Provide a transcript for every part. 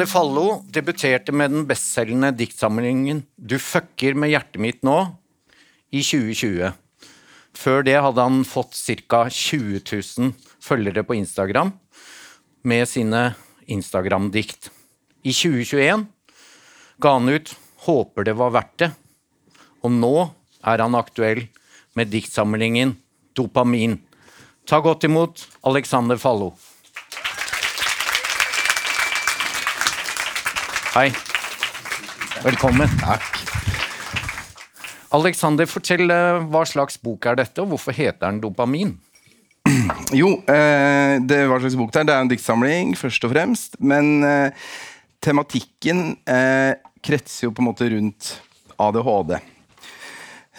Alexander Fallo debuterte med den bestselgende diktsamlingen Du fucker med hjertet mitt nå i 2020. Før det hadde han fått ca. 20 000 følgere på Instagram med sine Instagram-dikt. I 2021 ga han ut 'Håper det var verdt det', og nå er han aktuell med diktsamlingen 'Dopamin'. Ta godt imot Alexander Fallo. Hei. Velkommen. Takk. Alexander, fortell eh, hva slags bok er dette, og hvorfor heter den Dopamin? Jo, eh, det hva slags bok det er. Det er en diktsamling, først og fremst. Men eh, tematikken kretser jo på en måte rundt ADHD.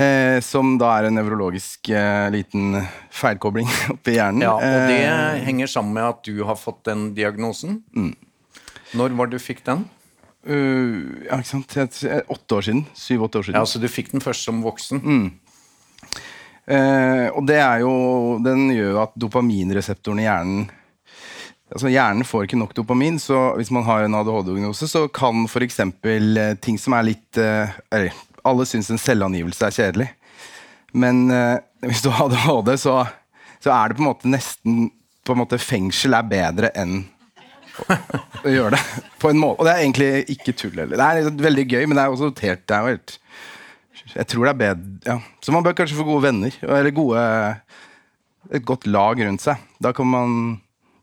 Eh, som da er en nevrologisk eh, liten feilkobling oppi hjernen. Ja, og det Eh, henger sammen med at du har fått den diagnosen. Når var du fikk den? Øh, ja, ikke sant? Åtte år siden. Syv-åtte år siden. Ja, Så Du fikk den først som voksen. Eh, og det er jo Den gjør at dopaminreseptoren i hjernen Altså Hjernen får ikke nok dopamin, så hvis man har en ADHD-diagnose, så kan f.eks. Eh, ting som er litt uh, Eller alle syns en selvangivelse er kjedelig. Men hvis du har ADHD, så, så er det på en måte nesten på en måte Fengsel er bedre enn å, gjøre det. På en måte. Og det er egentlig ikke tull heller. Det er liksom veldig gøy, men det er også helt, det er helt jeg tror det er bedre ja. Så man bør kanskje få gode venner. Eller gode Et godt lag rundt seg. Da kan man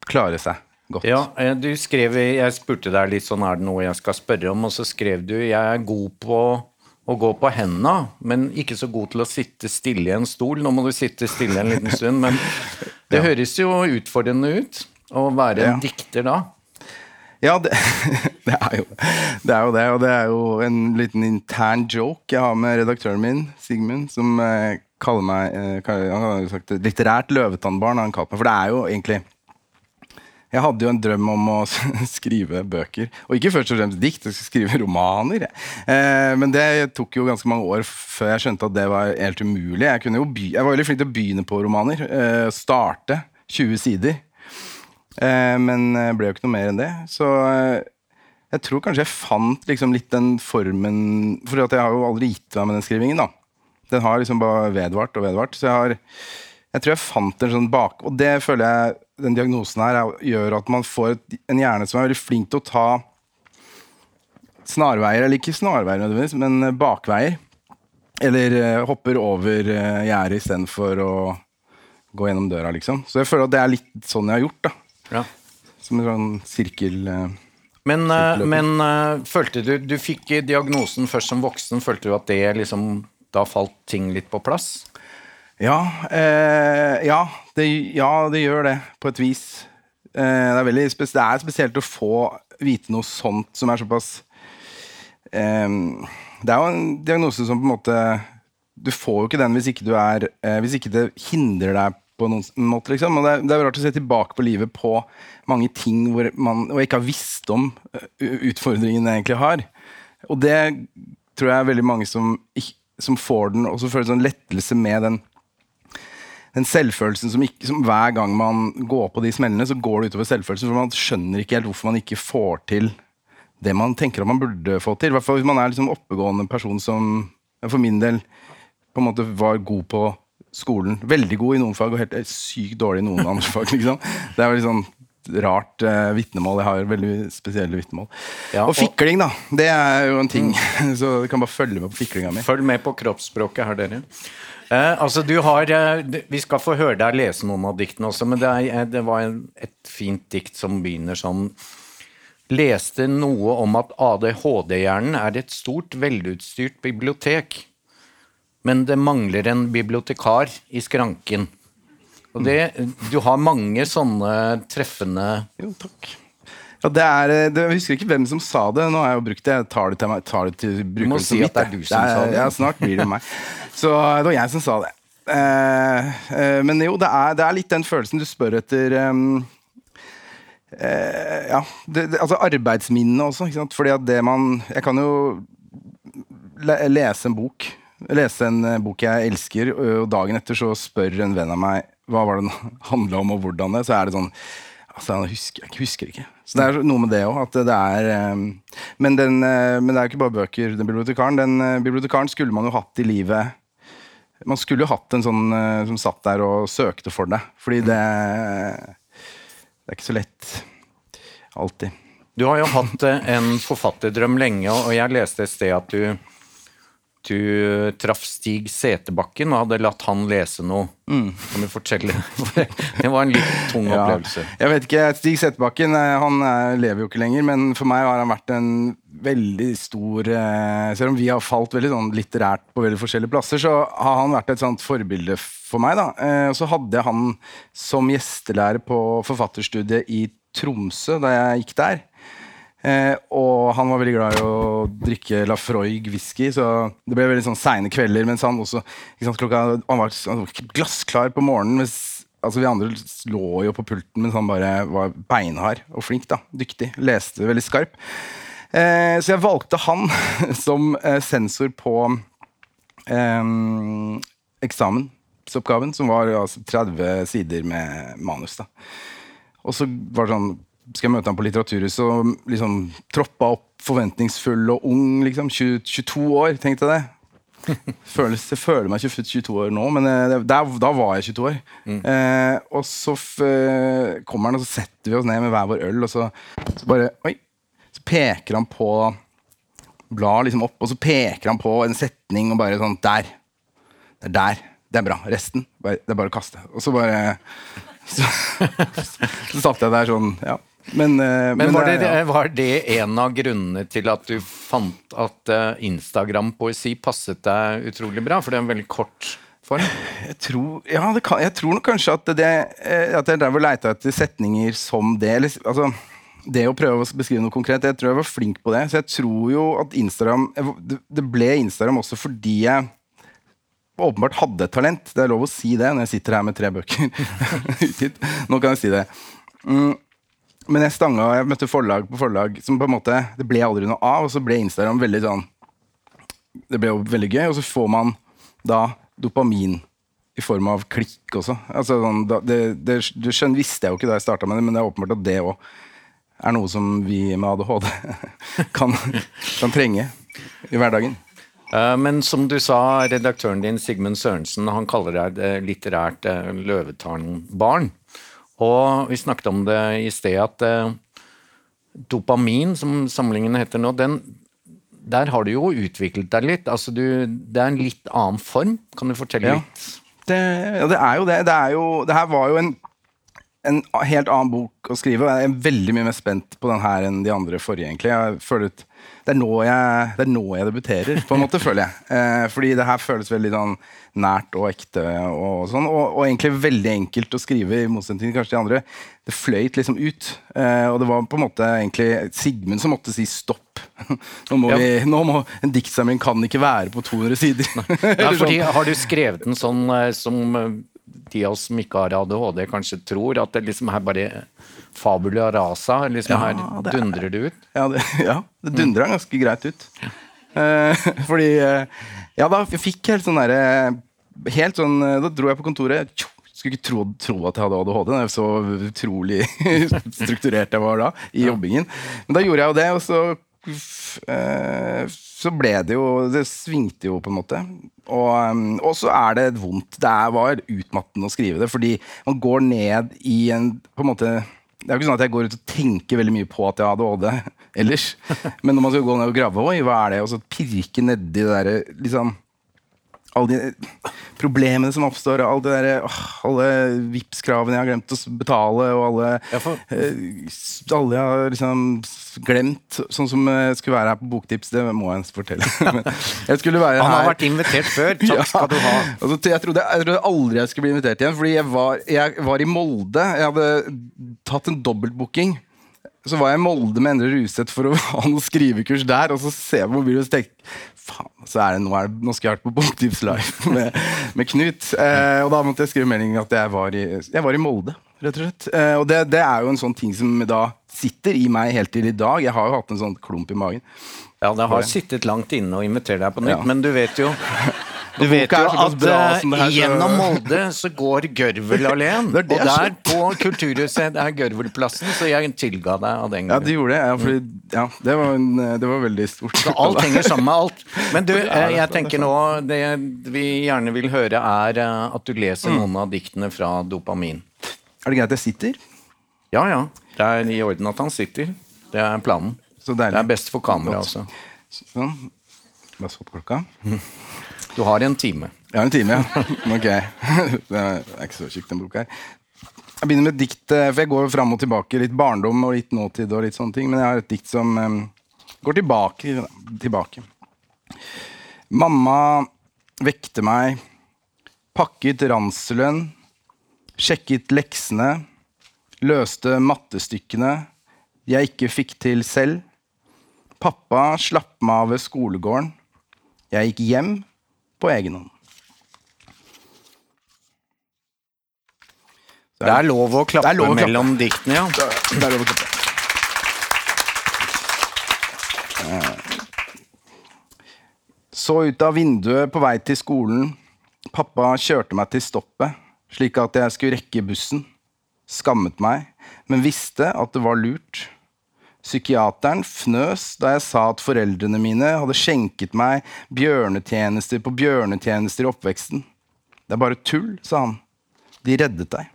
klare seg godt. Ja, eh, du skrev, Jeg spurte deg litt sånn er det noe jeg skal spørre om, og så skrev du jeg er god på å gå på henda, men ikke så god til å sitte stille i en stol. Nå må du sitte stille en liten stund, men det høres jo utfordrende ut å være en Ja. dikter da. Ja, det, det, er jo, det er jo det. Og det er jo en liten intern joke jeg har med redaktøren min, Sigmund, som eh, kaller meg eh, Han har sagt litterært løvetannbarn. han kalt meg, For det er jo egentlig Jeg hadde jo en drøm om å skrive bøker. Og ikke først og fremst dikt, jeg skulle skrive romaner. Eh, men det tok jo ganske mange år før jeg skjønte at det var helt umulig. Jeg, jeg var veldig flink til å begynne på romaner. Eh, starte 20 sider. Eh, men det ble jo ikke noe mer enn det. Så eh, jeg tror kanskje jeg fant liksom litt den formen For jeg har jo aldri gitt meg med den skrivingen. da. Den har liksom bare vedvart og vedvart. Så jeg har jeg tror jeg fant en sånn bak... Og det føler jeg den diagnosen her er, gjør at man får en hjerne som er veldig flink til å ta snarveier, eller ikke snarveier nødvendigvis, men eh, bakveier. Eller eh, hopper over gjerdet istedenfor å gå gjennom døra, liksom. Så jeg føler at det er litt sånn jeg har gjort, da. Ja. Som en sånn sirkel... eh, Men, eh, men eh, følte du Du fikk diagnosen først som voksen. Følte du at det liksom Da falt ting litt på plass? Ja, eh, ja, det, ja, det gjør det, på et vis. Eh, det, er spes det er spesielt å få vite noe sånt som er såpass eh, Det er jo en diagnose som på en måte Du får jo ikke den hvis ikke du er Hvis ikke det hindrer deg på noen måte. Liksom. Og det, er, jo rart å se tilbake på livet på mange ting hvor man og ikke har visst om utfordringene jeg egentlig har. Og det tror jeg er veldig mange som, som får den, og så føler sånn lettelse med den den selvfølelsen som, ikke, som hver gang man går på de smellene, så går det utover selvfølelsen. For man skjønner ikke helt hvorfor man ikke får til det man tenker at man burde få til. I hvert fall hvis man er liksom oppegående person som for min del på en måte var god på skolen. Veldig god i noen fag og helt sykt dårlig i noen andre fag. Liksom. Det er veldig sånn rart uh, vitnemål. Jeg har veldig spesielle vitnemål. Ja, og og- fikling, da. Det er jo en ting. så du kan bare følge med på fiklinga mi. Følg med på kroppsspråket her, dere. Eh, altså, du har eh, Vi skal få høre deg lese noen av diktene også, men det, er, eh, det var en, et fint dikt som begynner sånn Leste noe om at ADHD-hjernen er et stort, velutstyrt bibliotek, men det mangler en bibliotekar i skranken. Og det, Du har mange sånne treffende Jo, takk. Ja, det er, eh, det, jeg husker ikke hvem som sa det. Nå har jeg jo brukt det. Jeg tar det til, meg, tar det til Du må si at det er du som sa det. Ja, snart blir det meg. Så det var jeg som sa det. Eh, eh, men jo, det er, det er litt den følelsen du spør etter um, eh, Ja, det, det, altså arbeidsminnene også. Ikke sant? Fordi at det man Jeg kan jo le, lese en bok. Lese en eh, bok jeg elsker, og dagen etter så spør en venn av meg hva var det den handla om, og hvordan det. Så er det sånn Altså, jeg husker, jeg husker ikke. Så det er noe med det òg. At det er eh, men, den, eh, men det er jo ikke bare bøker, den bibliotekaren. Den eh, bibliotekaren skulle man jo hatt i livet Man skulle jo hatt en sånn som satt der og søkte for deg. Fordi det Det er ikke så lett alltid. Du har jo hatt en forfatterdrøm lenge, og jeg leste et sted at du, du traff Stig Setebakken og hadde latt han lese noe. Kan du fortelle? Det var en litt tung Ja. opplevelse. Jeg vet ikke, Stig Settebakken eh, han eh, lever jo ikke lenger, men for meg har han vært en veldig stor eh, Selv om vi har falt veldig sånn litterært på veldig forskjellige plasser, så har han vært et sånt forbilde for meg. da. Eh, Og så hadde jeg han som gjestelærer på forfatterstudiet i Tromsø da jeg gikk der. Eh, og han var veldig glad i å drikke Lafroig whisky, så det ble veldig sånn seine kvelder. Mens han også sant, klokka, han var, han var glassklar på morgenen. Mens, altså Vi andre lå jo på pulten, mens han bare var beinhard og flink. da, Dyktig. Leste veldig skarp. Eh, så jeg valgte han som eh, sensor på eh, eksamensoppgaven, som var altså, 30 sider med manus. da. Og så var det sånn Skal jeg møte ham på Litteraturhuset og liksom troppa opp forventningsfull og ung, liksom. 20, 22 år, tenkte jeg det. Føles, jeg føler meg 20, 22 år nå, men eh, det- der, da var jeg 22 år. Eh, og så eh, kommer han, og så setter vi oss ned med hver vår øl, og så, så bare Oi! Så peker han på Blar liksom opp, og så peker han på en setning og bare sånn Der! Det er der. Det er bra. Resten, bare, det er bare å kaste. Og så bare Så, så satt jeg der sånn, ja. Men, eh, Men var det, ja. var det en av grunnene til at du fant at eh, Instagram-poesi passet deg utrolig bra? For det er en veldig kort form. Jeg tror, ja, kan, jeg tror kanskje at, det, eh, at jeg drev og leita etter setninger som det. Eller, altså, det å prøve å beskrive noe konkret. Jeg tror jeg var flink på det. Så jeg tror jo at Instagram Det ble Instagram også fordi jeg åpenbart hadde talent. Det er lov å si det når jeg sitter her med tre bøker utgitt. Nå kan jeg si det. Mm, men jeg stanga Jeg møtte forlag på forlag som på en måte Det ble aldri noe av, og så ble Instagram veldig sånn det ble jo veldig gøy, og så får man da dopamin i form av klikk også. Altså, sånn, det, det, det skjønn, visste jeg jo ikke da jeg starta med det, men det er åpenbart at det òg er noe som vi med ADHD kan, kan trenge i hverdagen. Eh, Men som du sa, redaktøren din Sigmund Sørensen han kaller deg litterært eh, løvetarnbarn. Og vi snakket om det i sted at eh, dopamin, som samlingen heter nå, den, der har du jo utviklet deg litt. Altså du, det er en litt annen form. Kan du fortelle Ja. litt? Det, ja, det er jo det. Det, er jo, det her var jo en, en helt annen bok å skrive. Jeg er veldig mye mer spent på den her enn de andre forrige. egentlig. Jeg føler at det er, nå jeg, det er nå jeg debuterer, på en måte, føler jeg. Eh, fordi det her føles veldig sånn nært og ekte. Og sånn, og, og egentlig veldig enkelt å skrive, i motsetning til kanskje de andre. Det fløyt liksom ut. Eh, og det var på en måte egentlig Sigmund som måtte si stopp. Nå må Ja. vi, nå må, En diktsamling kan ikke være på 200 sider. Nei, fordi sånn. Har du skrevet den sånn eh, som eh, de av oss som ikke har ADHD, kanskje tror? At det liksom er bare fabula rasa? Liksom Ja, her det er- dundrer det ut? Ja, det, ja, det dundra ganske greit ut. Eh, fordi eh, Ja, da jeg fikk helt sånn derre Helt sånn eh, Da dro jeg på kontoret. tjo, Skulle ikke tro, tro at jeg hadde ADHD. Det er så utrolig strukturert jeg var da i jobbingen. Men da gjorde jeg jo det, og så eh, så ble det jo Det svingte jo, på en måte. Og, um, og så er det vondt. Det var utmattende å skrive det, fordi man går ned i en på en måte det er jo ikke sånn at jeg går ut og tenker veldig mye på at jeg har ADHD ellers. Men når man skal gå ned og grave, oi, hva er det? Og så pirke nedi det derre liksom alle de problemene som oppstår, alle, de der, åh, alle Vipps-kravene jeg har glemt å betale, og alle, Ja, for- eh, alle jeg har liksom glemt. Sånn som jeg skulle være her på Boktips, det må jeg fortelle. Jeg skulle være Han har vært invitert før. Takk skal du ha. Altså, jeg, trodde, jeg trodde aldri jeg skulle bli invitert igjen, fordi jeg var, jeg var i Molde. Jeg hadde tatt en dobbeltbooking så var jeg i Molde med Endre Ruseth for å ha noe skrivekurs der, og så ser jeg på mobilen og tenker faen, så er det, nå, er det, nå skal jeg vært på Boktips Live med, med Knut. Eh, og da måtte jeg skrive melding at jeg var i, jeg var i Molde, rett og slett. Eh, og det, det er jo en sånn ting som da sitter i meg helt til i dag. Jeg har jo hatt en sånn klump i magen. Ja, det har sittet langt inne å invitere deg på nytt, Ja. men du vet jo du vet jo at eh, her, gjennom Molde så går Gørvel det og der på Kulturhuset er Gørvelplassen, så jeg tilga deg av den gangen. Ja, du det gjorde det. Ja, fordi, ja, det, var en, det var veldig stort. Så alt henger sammen med alt. Men du, eh, jeg er tenker nå Det vi gjerne vil høre, er eh, at du leser Mm. noen av diktene fra Dopamin. Er det greit at jeg sitter? Ja, ja. Det er i orden at han sitter. Det er planen. Det er best for kamera også. Sånn. Bare på klokka. Du har en time. Jeg har en time, ja. Ok. Det er ikke så tjukk, den boka her. Jeg begynner med et dikt, eh, for jeg går fram og tilbake. Litt barndom og litt nåtid. og litt sånne ting, Men jeg har et dikt som um, går tilbake. tilbake. Mamma vekte meg, pakket ranselen, sjekket leksene, løste mattestykkene jeg ikke fikk til selv. Pappa slapp meg av ved skolegården. Jeg gikk hjem på egen hånd. Det er lov å klappe er lov å klappe. mellom diktene, ja. Det er lov å klappe. Eh, Så ut av vinduet på vei til skolen. Pappa kjørte meg til stoppet, slik at jeg skulle rekke bussen. Skammet meg, men visste at det var lurt. Psykiateren fnøs da jeg sa at foreldrene mine hadde skjenket meg bjørnetjenester på bjørnetjenester i oppveksten. Det er bare tull, sa han. De reddet deg.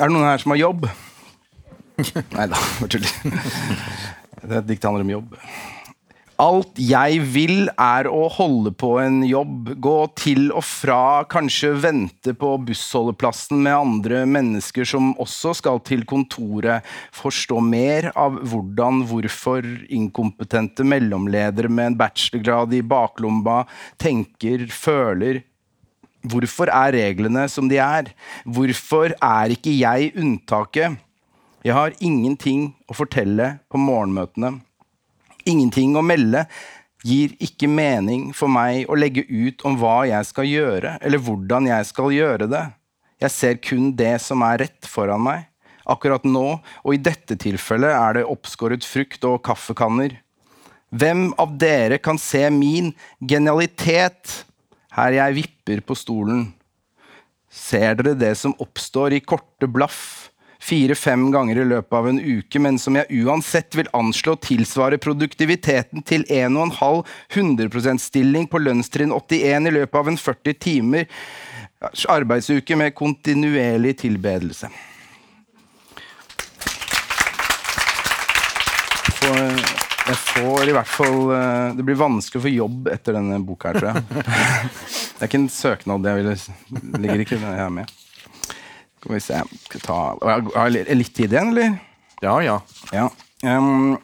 Er det noen her som har jobb? Nei da, bare tuller. Det er et dikt handler om jobb. Alt jeg vil, er å holde på en jobb. Gå til og fra, kanskje vente på bussholdeplassen med andre mennesker som også skal til kontoret. Forstå mer av hvordan, hvorfor inkompetente mellomledere med en bachelorgrad i baklomma tenker, føler, Hvorfor er reglene som de er? Hvorfor er ikke jeg unntaket? Jeg har ingenting å fortelle på morgenmøtene. Ingenting å melde. Gir ikke mening for meg å legge ut om hva jeg skal gjøre, eller hvordan jeg skal gjøre det. Jeg ser kun det som er rett foran meg. Akkurat nå, og i dette tilfellet, er det oppskåret frukt og kaffekanner. Hvem av dere kan se min genialitet her jeg vipper på stolen? Ser dere det som oppstår i korte blaff fire-fem ganger i løpet av en uke, men som jeg uansett vil anslå tilsvarer produktiviteten til 1,5 100% stilling på lønnstrinn 81 i løpet av en 40 timer arbeidsuke med kontinuerlig tilbedelse? jeg får i hvert fall eh, Det blir vanskelig å få jobb etter denne boka her, tror jeg. Det er ikke en søknad jeg ville Ligger ikke her med. Skal vi se Skal ta Har jeg litt tid igjen, eller? Ja, ja. Ja. Um,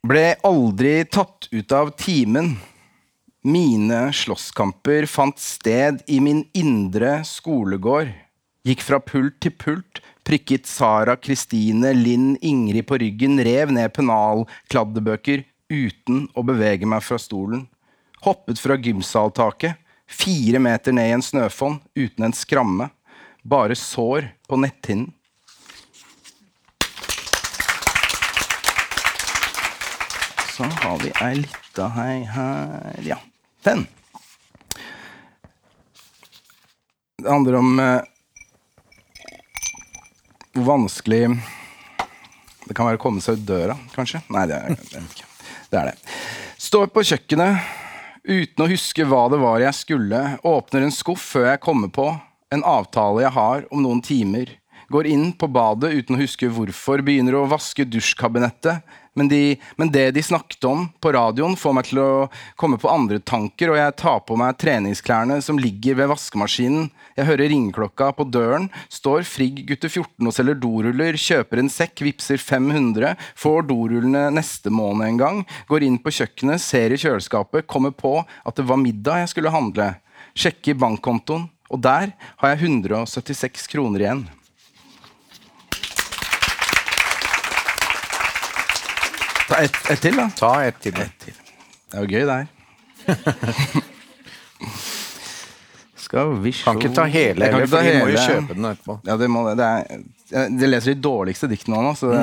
Ble aldri tatt ut av timen. Mine slåsskamper fant sted i min indre skolegård. Gikk fra pult til pult, prikket Sara, Kristine, Linn, Ingrid på ryggen, rev ned pennalkladdebøker uten å bevege meg fra stolen. Hoppet fra gymsaltaket, fire meter ned i en snøfonn uten en skramme. Bare sår på netthinnen. Så har vi ei lita hei her Ja, den. Det handler om eh, hvor vanskelig det kan være å komme seg ut døra, kanskje? Nei, det er, det er det. Står på kjøkkenet uten å huske hva det var jeg skulle. Åpner en skuff før jeg kommer på en avtale jeg har om noen timer. Går inn på badet uten å huske hvorfor. Begynner å vaske dusjkabinettet. Men, de, men, det de snakket om på radioen, får meg til å komme på andre tanker, og jeg tar på meg treningsklærne som ligger ved vaskemaskinen. Jeg hører ringeklokka på døren. Står Frigg gutte 14 og selger doruller. Kjøper en sekk, vipser 500. Får dorullene neste måned en gang. Går inn på kjøkkenet, ser i kjøleskapet, kommer på at det var middag jeg skulle handle. Sjekker bankkontoen, og der har jeg 176 kroner igjen. Ta ett et til, da. Ta ett til. Et til. Det er jo gøy, det her. Skal vi se Kan ikke ta hele, ta for vi må jo kjøpe den etterpå. Ja, det må det. det er, det leser de dårligste diktene nå, så det,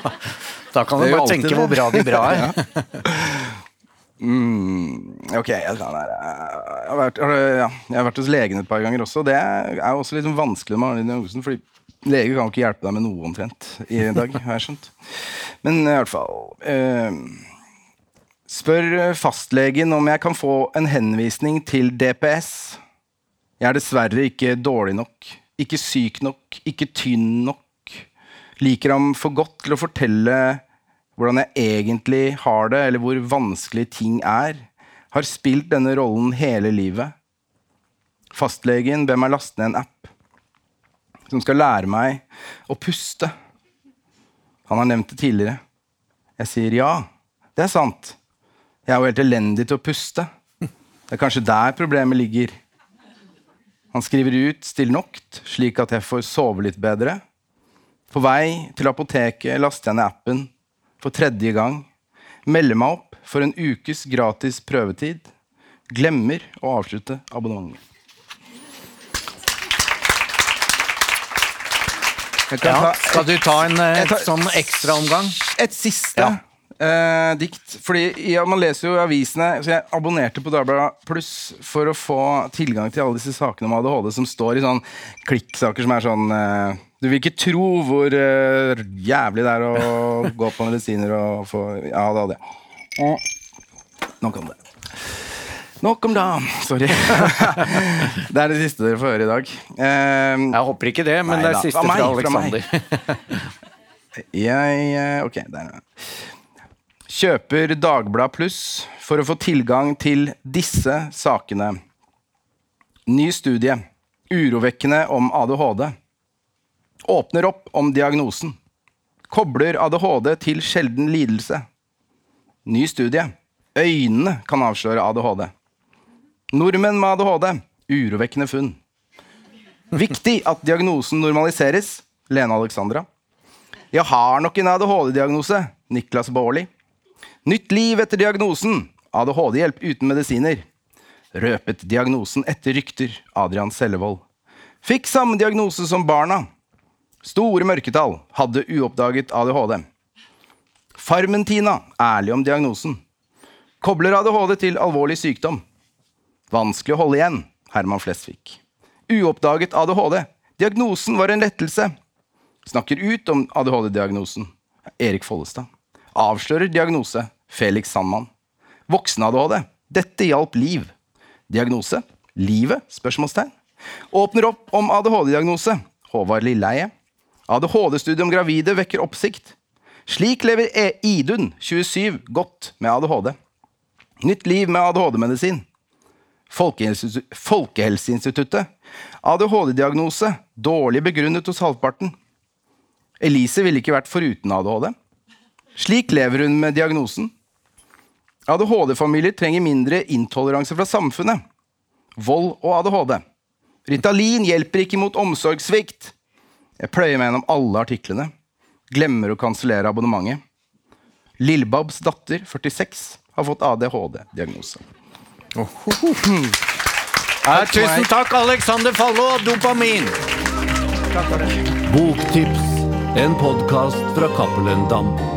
Da kan du bare tenke det. hvor bra de bra er. mm, Ok, jeg, jeg, har vært, ja, jeg har vært hos legen et par ganger også. Det er jo også litt sånn vanskelig med Arne diagnosen, fordi leger kan jo ikke hjelpe deg med noe omtrent i dag, har jeg skjønt. Men i hvert fall eh, Spør fastlegen om jeg kan få en henvisning til DPS. Jeg er dessverre ikke dårlig nok, ikke syk nok, ikke tynn nok. Liker ham for godt til å fortelle hvordan jeg egentlig har det, eller hvor vanskelig ting er. Har spilt denne rollen hele livet. Fastlegen ber meg laste ned en app som skal lære meg å puste. Han har nevnt det tidligere. Jeg sier ja, det er sant. Jeg er jo helt elendig til å puste. Det er kanskje der problemet ligger. Han skriver ut 'still nokt', slik at jeg får sove litt bedre. På vei til apoteket laster jeg ned appen for tredje gang. Melder meg opp for en ukes gratis prøvetid. Glemmer å avslutte abonnementet. Jeg kan Ja. Skal du ta en eh, tar- sånn ekstraomgang? et siste Ja. eh, dikt. Fordi ja, Man leser jo i avisene, så jeg abonnerte på Dagbladet Pluss for å få tilgang til alle disse sakene om ADHD som står i sånn klikksaker som er sånn eh, Du vil ikke tro hvor eh, jævlig det er å gå på medisiner og få Ja, hadde jeg. Og- Nok om det. Nok om da. Sorry. det er det siste dere får høre i dag. Eh, Jeg håper ikke det, men Nei det er da. siste Fra meg, fra fra. Alexander. Jeg eh, Ok, der er. Kjøper Dagblad Pluss for å få tilgang til disse sakene. Ny studie. Urovekkende om ADHD. Åpner opp om diagnosen. Kobler ADHD til sjelden lidelse. Ny studie. Øynene kan avsløre ADHD. Nordmenn med ADHD. Urovekkende funn. Viktig at diagnosen normaliseres. Lene Alexandra. Jeg har nok en ADHD-diagnose. Niklas Baarli. Nytt liv etter diagnosen. ADHD-hjelp uten medisiner. Røpet diagnosen etter rykter. Adrian Sellevold. Fikk samme diagnose som barna. Store mørketall. Hadde uoppdaget ADHD. Farmen-Tina. Ærlig om diagnosen. Kobler ADHD til alvorlig sykdom. Vanskelig å holde igjen. Herman Flesvig. Uoppdaget ADHD. Diagnosen var en lettelse. Snakker ut om ADHD-diagnosen. Erik Follestad. Avslører diagnose. Felix Sandmann. Voksen-ADHD. Dette hjalp liv. Diagnose. Livet? Spørsmålstegn. Åpner opp om ADHD-diagnose. Håvard Lilleheie. ADHD-studie om gravide vekker oppsikt. Slik lever e Idun, 27, godt med ADHD. Nytt liv med ADHD-medisin. Folkehelse- Folkehelseinstituttet. ADHD-diagnose. Dårlig begrunnet hos halvparten. Elise ville ikke vært foruten ADHD. Slik lever hun med diagnosen. ADHD-familier trenger mindre intoleranse fra samfunnet. Vold og ADHD. Ritalin hjelper ikke mot omsorgssvikt. Jeg pløyer meg gjennom alle artiklene. Glemmer å kansellere abonnementet. Lillebabs datter, 46, har fått ADHD-diagnose. Ja, tusen takk, Alexander Fallo. Dopamin. Boktips, en podkast fra Cappelen Dam.